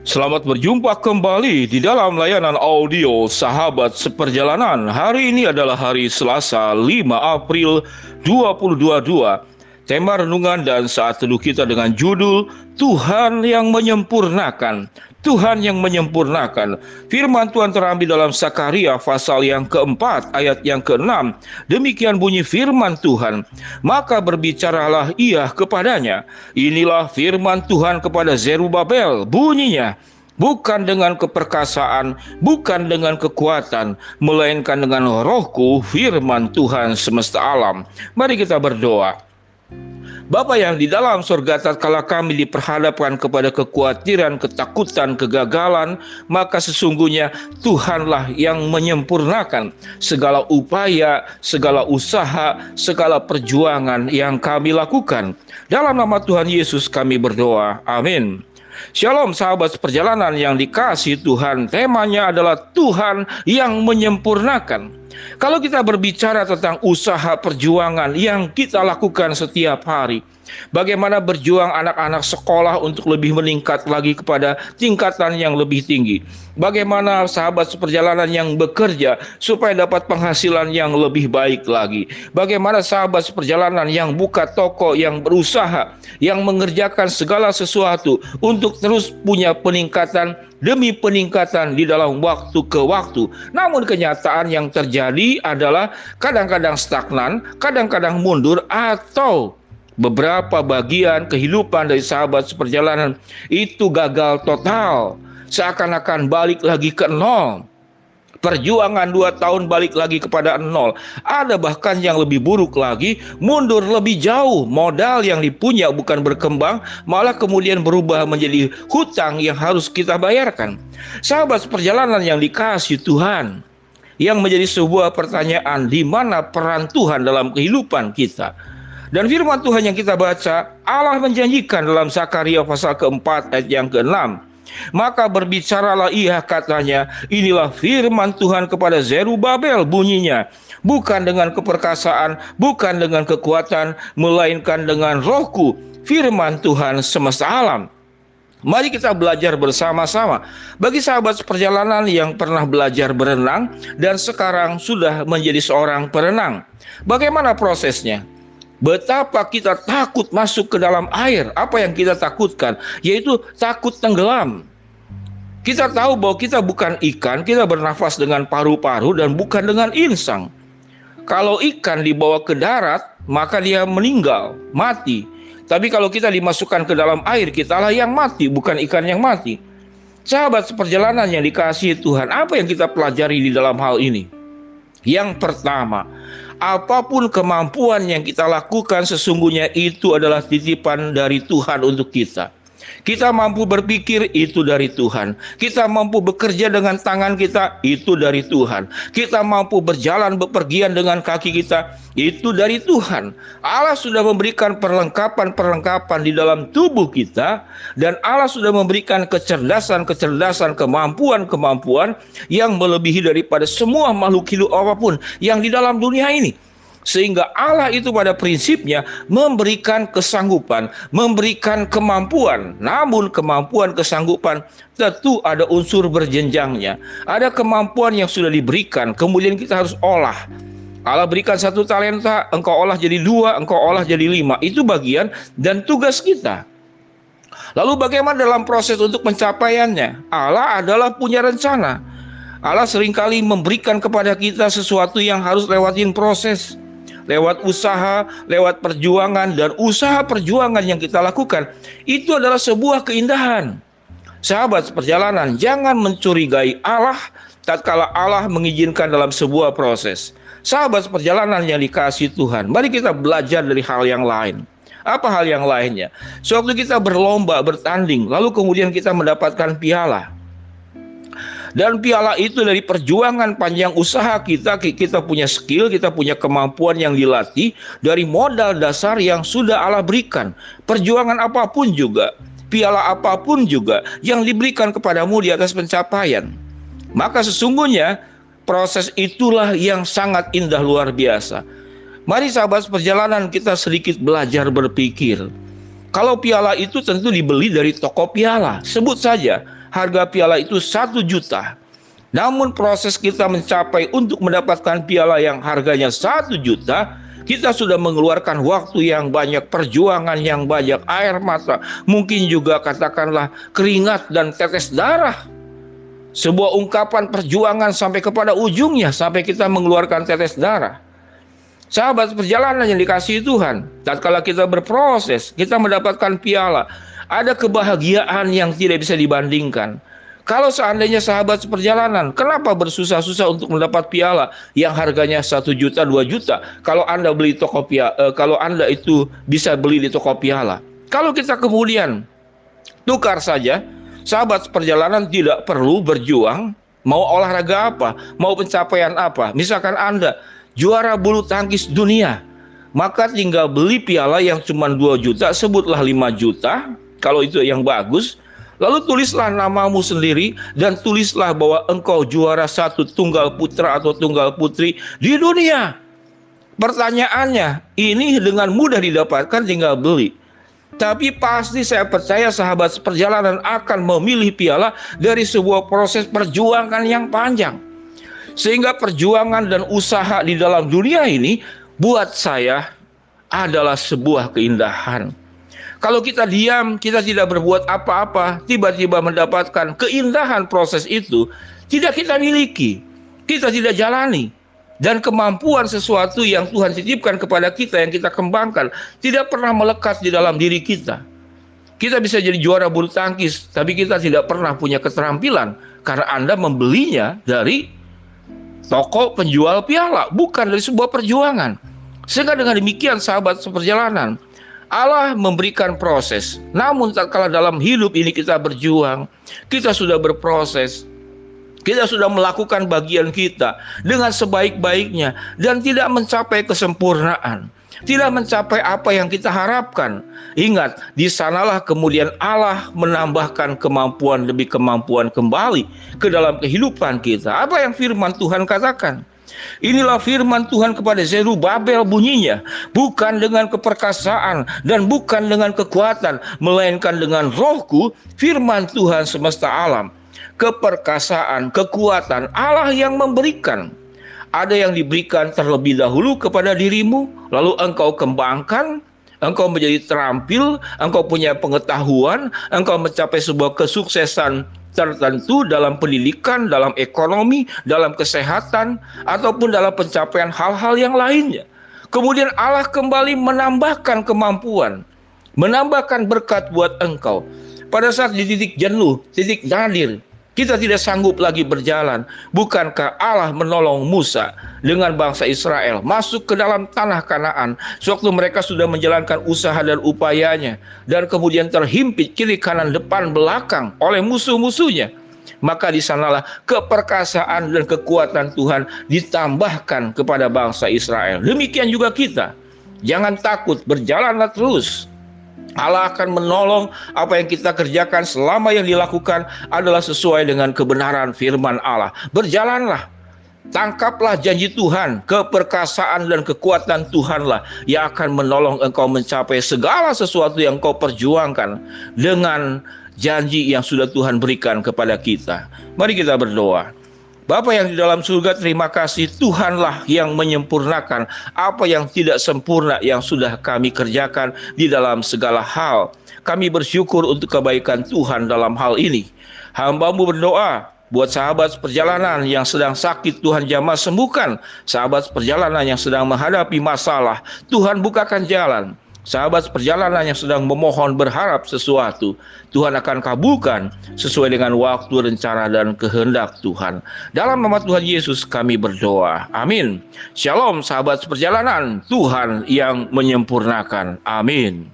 Selamat berjumpa kembali di dalam layanan audio Sahabat Seperjalanan. Hari ini adalah hari Selasa 5 April 2022. Tema renungan dan saat teduh kita dengan judul Tuhan yang menyempurnakan. Tuhan yang menyempurnakan. Firman Tuhan terambil dalam Sakaria pasal yang keempat ayat yang keenam. Demikian bunyi firman Tuhan. Maka berbicaralah ia kepadanya. Inilah firman Tuhan kepada Zerubabel. Bunyinya, bukan dengan keperkasaan, bukan dengan kekuatan, melainkan dengan rohku firman Tuhan semesta alam. Mari kita berdoa. Bapa yang di dalam surga tatkala kami diperhadapkan kepada kekhawatiran, ketakutan, kegagalan, maka sesungguhnya Tuhanlah yang menyempurnakan segala upaya, segala usaha, segala perjuangan yang kami lakukan. Dalam nama Tuhan Yesus kami berdoa. Amin. Shalom sahabat perjalanan yang dikasih Tuhan. Temanya adalah Tuhan yang menyempurnakan. Kalau kita berbicara tentang usaha perjuangan yang kita lakukan setiap hari, Bagaimana berjuang anak-anak sekolah untuk lebih meningkat lagi kepada tingkatan yang lebih tinggi. Bagaimana sahabat seperjalanan yang bekerja supaya dapat penghasilan yang lebih baik lagi. Bagaimana sahabat seperjalanan yang buka toko, yang berusaha, yang mengerjakan segala sesuatu untuk terus punya peningkatan demi peningkatan di dalam waktu ke waktu. Namun kenyataan yang terjadi adalah kadang-kadang stagnan, kadang-kadang mundur atau beberapa bagian kehidupan dari sahabat seperjalanan itu gagal total. Seakan-akan balik lagi ke nol. Perjuangan dua tahun balik lagi kepada nol. Ada bahkan yang lebih buruk lagi, mundur lebih jauh. Modal yang dipunya bukan berkembang, malah kemudian berubah menjadi hutang yang harus kita bayarkan. Sahabat seperjalanan yang dikasih Tuhan, yang menjadi sebuah pertanyaan, di mana peran Tuhan dalam kehidupan kita? Dan firman Tuhan yang kita baca, Allah menjanjikan dalam Zakaria pasal keempat ayat yang keenam. Maka berbicaralah ia katanya, inilah firman Tuhan kepada Zerubabel bunyinya. Bukan dengan keperkasaan, bukan dengan kekuatan, melainkan dengan rohku, firman Tuhan semesta alam. Mari kita belajar bersama-sama. Bagi sahabat perjalanan yang pernah belajar berenang dan sekarang sudah menjadi seorang perenang. Bagaimana prosesnya? Betapa kita takut masuk ke dalam air. Apa yang kita takutkan? Yaitu takut tenggelam. Kita tahu bahwa kita bukan ikan, kita bernafas dengan paru-paru dan bukan dengan insang. Kalau ikan dibawa ke darat, maka dia meninggal, mati. Tapi kalau kita dimasukkan ke dalam air, kitalah yang mati, bukan ikan yang mati. Sahabat seperjalanan yang dikasihi Tuhan, apa yang kita pelajari di dalam hal ini? Yang pertama, apa pun kemampuan yang kita lakukan sesungguhnya itu adalah titipan dari Tuhan untuk kita. Kita mampu berpikir itu dari Tuhan. Kita mampu bekerja dengan tangan kita itu dari Tuhan. Kita mampu berjalan bepergian dengan kaki kita itu dari Tuhan. Allah sudah memberikan perlengkapan-perlengkapan di dalam tubuh kita dan Allah sudah memberikan kecerdasan-kecerdasan, kemampuan-kemampuan yang melebihi daripada semua makhluk hidup apa pun yang di dalam dunia ini. Sehingga Allah itu pada prinsipnya memberikan kesanggupan, memberikan kemampuan. Namun kemampuan kesanggupan tentu ada unsur berjenjangnya. Ada kemampuan yang sudah diberikan, kemudian kita harus olah. Allah berikan satu talenta, engkau olah jadi dua, engkau olah jadi lima. Itu bagian dan tugas kita. Lalu bagaimana dalam proses untuk pencapaiannya? Allah adalah punya rencana. Allah sering kali memberikan kepada kita sesuatu yang harus lewatin proses lewat usaha, lewat perjuangan dan usaha perjuangan yang kita lakukan itu adalah sebuah keindahan. Sahabat perjalanan, jangan mencurigai Allah tatkala Allah mengizinkan dalam sebuah proses. Sahabat perjalanan yang dikasih Tuhan, mari kita belajar dari hal yang lain. Apa hal yang lainnya? Sewaktu kita berlomba, bertanding, lalu kemudian kita mendapatkan piala. Dan piala itu dari perjuangan panjang usaha kita, kita punya skill, kita punya kemampuan yang dilatih dari modal dasar yang sudah Allah berikan. Perjuangan apa pun juga, piala apa pun juga yang diberikan kepadamu di atas pencapaian. Maka sesungguhnya proses itulah yang sangat indah luar biasa. Mari sahabat perjalanan kita sedikit belajar berpikir. Kalau piala itu tentu dibeli dari toko piala, sebut saja harga piala itu satu juta. Namun proses kita mencapai untuk mendapatkan piala yang harganya satu juta, kita sudah mengeluarkan waktu yang banyak, perjuangan yang banyak, air mata, mungkin juga katakanlah keringat dan tetes darah. Sebuah ungkapan perjuangan sampai kepada ujungnya, sampai kita mengeluarkan tetes darah. Sahabat perjalanan yang dikasih Tuhan, tatkala kita berproses, kita mendapatkan piala, ada kebahagiaan yang tidak bisa dibandingkan. Kalau seandainya sahabat seperjalanan, kenapa bersusah-susah untuk mendapat piala yang harganya satu juta, dua juta? Kalau anda beli toko piala, eh, kalau anda itu bisa beli di toko piala. Kalau kita kemudian tukar saja, sahabat seperjalanan tidak perlu berjuang, mau olahraga apa, mau pencapaian apa. Misalkan anda juara bulu tangkis dunia. Maka tinggal beli piala yang cuma 2 juta, sebutlah 5 juta, kalau itu yang bagus. Lalu tulislah namamu sendiri dan tulislah bahwa engkau juara satu tunggal putra atau tunggal putri di dunia. Pertanyaannya, ini dengan mudah didapatkan tinggal beli. Tapi pasti saya percaya sahabat perjalanan akan memilih piala dari sebuah proses perjuangan yang panjang. Sehingga perjuangan dan usaha di dalam dunia ini buat saya adalah sebuah keindahan. Kalau kita diam, kita tidak berbuat apa-apa, tiba-tiba mendapatkan keindahan proses itu, tidak kita miliki, kita tidak jalani. Dan kemampuan sesuatu yang Tuhan titipkan kepada kita, yang kita kembangkan, tidak pernah melekat di dalam diri kita. Kita bisa jadi juara bulu tangkis, tapi kita tidak pernah punya keterampilan karena Anda membelinya dari toko penjual piala, bukan dari sebuah perjuangan. Sehingga dengan demikian sahabat seperjalanan, Allah memberikan proses. Namun tak kala dalam hidup ini kita berjuang, kita sudah berproses, kita sudah melakukan bagian kita dengan sebaik-baiknya dan tidak mencapai kesempurnaan tidak mencapai apa yang kita harapkan. Ingat, di sanalah kemudian Allah menambahkan kemampuan demi kemampuan kembali ke dalam kehidupan kita. Apa yang firman Tuhan katakan? Inilah firman Tuhan kepada Zerubabel bunyinya, bukan dengan keperkasaan dan bukan dengan kekuatan, melainkan dengan rohku, firman Tuhan semesta alam. Keperkasaan, kekuatan Allah yang memberikan ada yang diberikan terlebih dahulu kepada dirimu, lalu engkau kembangkan, engkau menjadi terampil, engkau punya pengetahuan, engkau mencapai sebuah kesuksesan tertentu dalam pendidikan, dalam ekonomi, dalam kesehatan, ataupun dalam pencapaian hal-hal yang lainnya. Kemudian Allah kembali menambahkan kemampuan, menambahkan berkat buat engkau. Pada saat di titik jenuh, titik nadir, kita tidak sanggup lagi berjalan. Bukankah Allah menolong Musa dengan bangsa Israel masuk ke dalam tanah Kanaan sewaktu mereka sudah menjalankan usaha dan upayanya dan kemudian terhimpit kiri kanan depan belakang oleh musuh-musuhnya. Maka di sanalah keperkasaan dan kekuatan Tuhan ditambahkan kepada bangsa Israel. Demikian juga kita. Jangan takut, berjalanlah terus Allah akan menolong apa yang kita kerjakan selama yang dilakukan adalah sesuai dengan kebenaran firman Allah. Berjalanlah, tangkaplah janji Tuhan, keperkasaan dan kekuatan Tuhanlah yang akan menolong engkau mencapai segala sesuatu yang kau perjuangkan dengan janji yang sudah Tuhan berikan kepada kita. Mari kita berdoa. Bapa yang di dalam surga terima kasih Tuhanlah yang menyempurnakan apa yang tidak sempurna yang sudah kami kerjakan di dalam segala hal. Kami bersyukur untuk kebaikan Tuhan dalam hal ini. Hambamu berdoa buat sahabat perjalanan yang sedang sakit Tuhan jamah sembuhkan. Sahabat perjalanan yang sedang menghadapi masalah Tuhan bukakan jalan. Sahabat perjalanan yang sedang memohon berharap sesuatu, Tuhan akan kabulkan sesuai dengan waktu, rencana, dan kehendak Tuhan. Dalam nama Tuhan Yesus kami berdoa. Amin. Shalom sahabat perjalanan, Tuhan yang menyempurnakan. Amin.